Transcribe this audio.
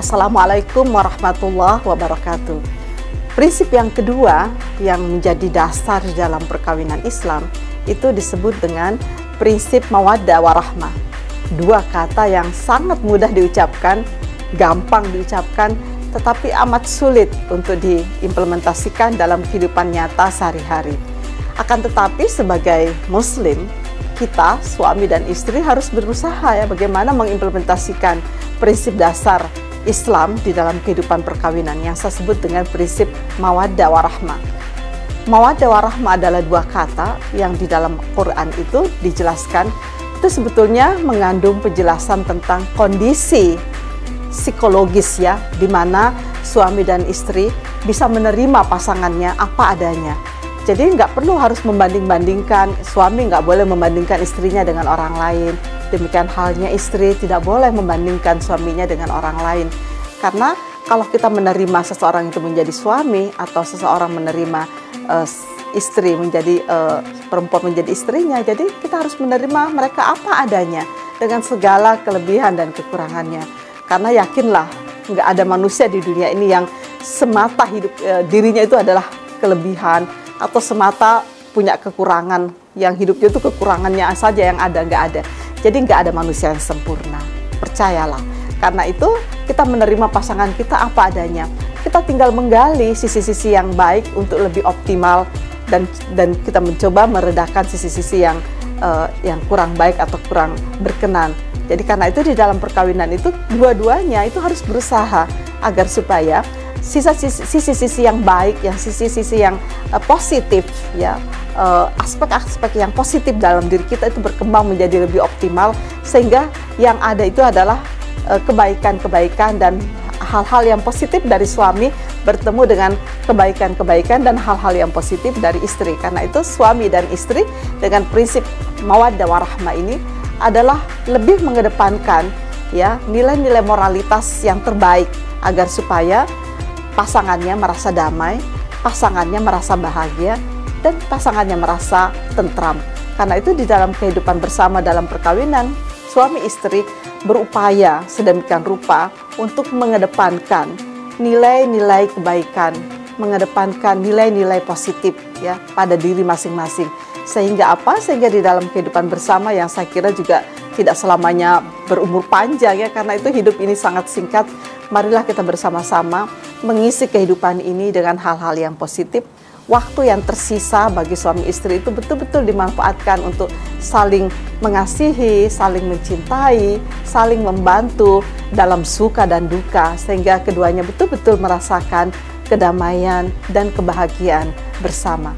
Assalamualaikum warahmatullahi wabarakatuh. Prinsip yang kedua yang menjadi dasar dalam perkawinan Islam itu disebut dengan prinsip mawaddah warahmah. Dua kata yang sangat mudah diucapkan, gampang diucapkan, tetapi amat sulit untuk diimplementasikan dalam kehidupan nyata sehari-hari. Akan tetapi sebagai muslim, kita suami dan istri harus berusaha ya bagaimana mengimplementasikan prinsip dasar Islam di dalam kehidupan perkawinan yang saya sebut dengan prinsip mawaddah warahmah. Mawaddah warahmah adalah dua kata yang di dalam Quran itu dijelaskan itu sebetulnya mengandung penjelasan tentang kondisi psikologis ya di mana suami dan istri bisa menerima pasangannya apa adanya. Jadi nggak perlu harus membanding-bandingkan, suami nggak boleh membandingkan istrinya dengan orang lain, Demikian halnya istri tidak boleh membandingkan suaminya dengan orang lain. Karena kalau kita menerima seseorang itu menjadi suami atau seseorang menerima uh, istri menjadi uh, perempuan menjadi istrinya, jadi kita harus menerima mereka apa adanya dengan segala kelebihan dan kekurangannya. Karena yakinlah nggak ada manusia di dunia ini yang semata hidup uh, dirinya itu adalah kelebihan atau semata punya kekurangan yang hidupnya itu kekurangannya saja yang ada nggak ada jadi nggak ada manusia yang sempurna. Percayalah. Karena itu kita menerima pasangan kita apa adanya. Kita tinggal menggali sisi-sisi yang baik untuk lebih optimal dan dan kita mencoba meredakan sisi-sisi yang uh, yang kurang baik atau kurang berkenan. Jadi karena itu di dalam perkawinan itu dua-duanya itu harus berusaha agar supaya sisi-sisi yang baik, yang sisi-sisi yang uh, positif ya Eh, aspek-aspek uh, yang positif dalam diri kita itu berkembang menjadi lebih optimal sehingga yang ada itu adalah eh, kebaikan-kebaikan uh, dan hal-hal yang positif dari suami bertemu dengan kebaikan-kebaikan dan hal-hal yang positif dari istri. Karena itu suami dan istri dengan prinsip mawaddah warahmah ini adalah lebih mengedepankan ya nilai-nilai moralitas yang terbaik agar supaya pasangannya merasa damai, pasangannya merasa bahagia dan pasangannya merasa tentram. Karena itu di dalam kehidupan bersama dalam perkawinan, suami istri berupaya sedemikian rupa untuk mengedepankan nilai-nilai kebaikan, mengedepankan nilai-nilai positif ya pada diri masing-masing. Sehingga apa? Sehingga di dalam kehidupan bersama yang saya kira juga tidak selamanya berumur panjang ya karena itu hidup ini sangat singkat. Marilah kita bersama-sama mengisi kehidupan ini dengan hal-hal yang positif waktu yang tersisa bagi suami istri itu betul-betul dimanfaatkan untuk saling mengasihi, saling mencintai, saling membantu dalam suka dan duka sehingga keduanya betul-betul merasakan kedamaian dan kebahagiaan bersama.